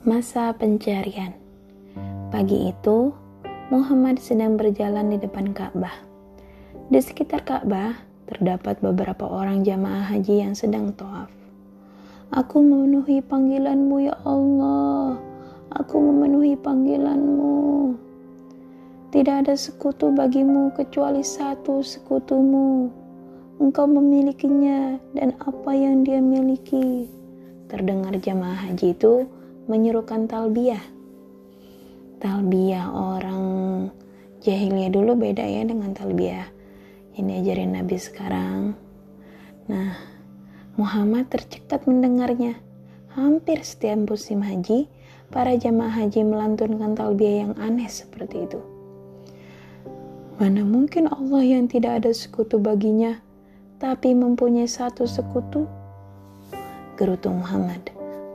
Masa pencarian Pagi itu, Muhammad sedang berjalan di depan Ka'bah. Di sekitar Ka'bah, terdapat beberapa orang jamaah haji yang sedang tawaf. Aku memenuhi panggilanmu ya Allah. Aku memenuhi panggilanmu. Tidak ada sekutu bagimu kecuali satu sekutumu. Engkau memilikinya dan apa yang dia miliki. Terdengar jamaah haji itu menyerukan talbiyah. Talbiyah orang jahiliyah dulu beda ya dengan talbiyah yang diajarin Nabi sekarang. Nah, Muhammad tercekat mendengarnya. Hampir setiap musim haji, para jamaah haji melantunkan talbiyah yang aneh seperti itu. Mana mungkin Allah yang tidak ada sekutu baginya, tapi mempunyai satu sekutu? Gerutu Muhammad.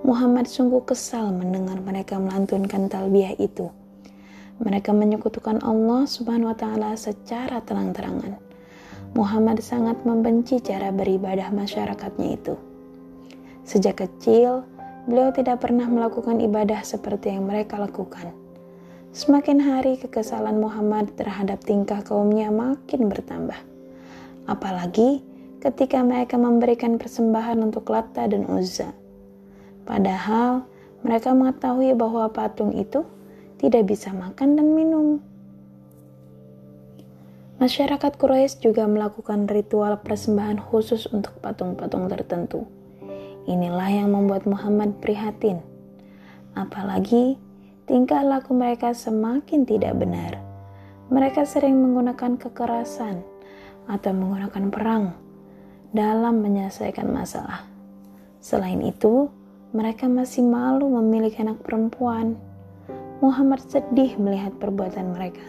Muhammad sungguh kesal mendengar mereka melantunkan talbiyah itu. Mereka menyekutukan Allah Subhanahu wa taala secara terang-terangan. Muhammad sangat membenci cara beribadah masyarakatnya itu. Sejak kecil, beliau tidak pernah melakukan ibadah seperti yang mereka lakukan. Semakin hari kekesalan Muhammad terhadap tingkah kaumnya makin bertambah. Apalagi ketika mereka memberikan persembahan untuk Latta dan Uzza Padahal mereka mengetahui bahwa patung itu tidak bisa makan dan minum. Masyarakat Quraisy juga melakukan ritual persembahan khusus untuk patung-patung tertentu. Inilah yang membuat Muhammad prihatin. Apalagi tingkah laku mereka semakin tidak benar. Mereka sering menggunakan kekerasan atau menggunakan perang dalam menyelesaikan masalah. Selain itu, mereka masih malu memiliki anak perempuan. Muhammad sedih melihat perbuatan mereka.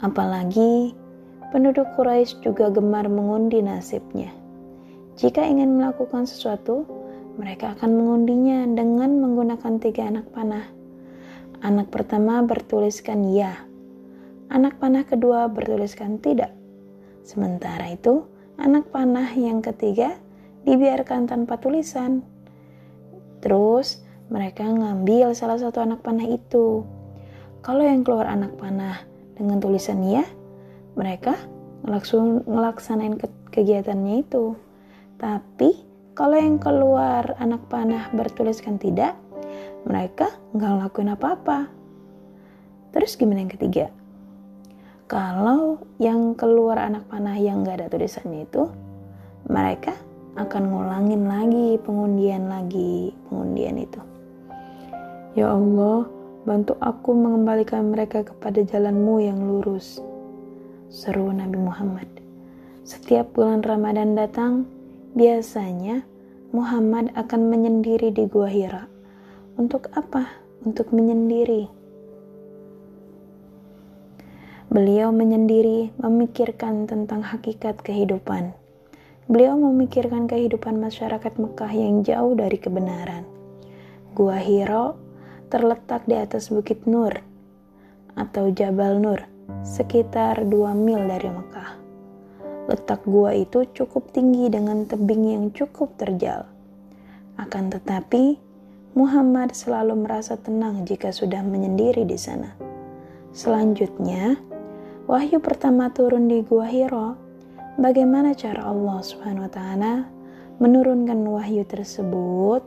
Apalagi penduduk Quraisy juga gemar mengundi nasibnya. Jika ingin melakukan sesuatu, mereka akan mengundinya dengan menggunakan tiga anak panah. Anak pertama bertuliskan ya, anak panah kedua bertuliskan tidak. Sementara itu, anak panah yang ketiga dibiarkan tanpa tulisan. Terus mereka ngambil salah satu anak panah itu. Kalau yang keluar anak panah dengan tulisan ya, mereka langsung ngelaksanain ke kegiatannya itu. Tapi kalau yang keluar anak panah bertuliskan tidak, mereka nggak ngelakuin apa-apa. Terus gimana yang ketiga? Kalau yang keluar anak panah yang nggak ada tulisannya itu, mereka akan ngulangin lagi pengundian lagi pengundian itu. Ya Allah bantu aku mengembalikan mereka kepada jalanmu yang lurus. Seru Nabi Muhammad. Setiap bulan Ramadan datang biasanya Muhammad akan menyendiri di Gua Hira. Untuk apa? untuk menyendiri Beliau menyendiri memikirkan tentang hakikat kehidupan. Beliau memikirkan kehidupan masyarakat Mekah yang jauh dari kebenaran. Gua Hiro terletak di atas Bukit Nur atau Jabal Nur, sekitar 2 mil dari Mekah. Letak gua itu cukup tinggi dengan tebing yang cukup terjal. Akan tetapi, Muhammad selalu merasa tenang jika sudah menyendiri di sana. Selanjutnya, wahyu pertama turun di Gua Hiro bagaimana cara Allah taala menurunkan wahyu tersebut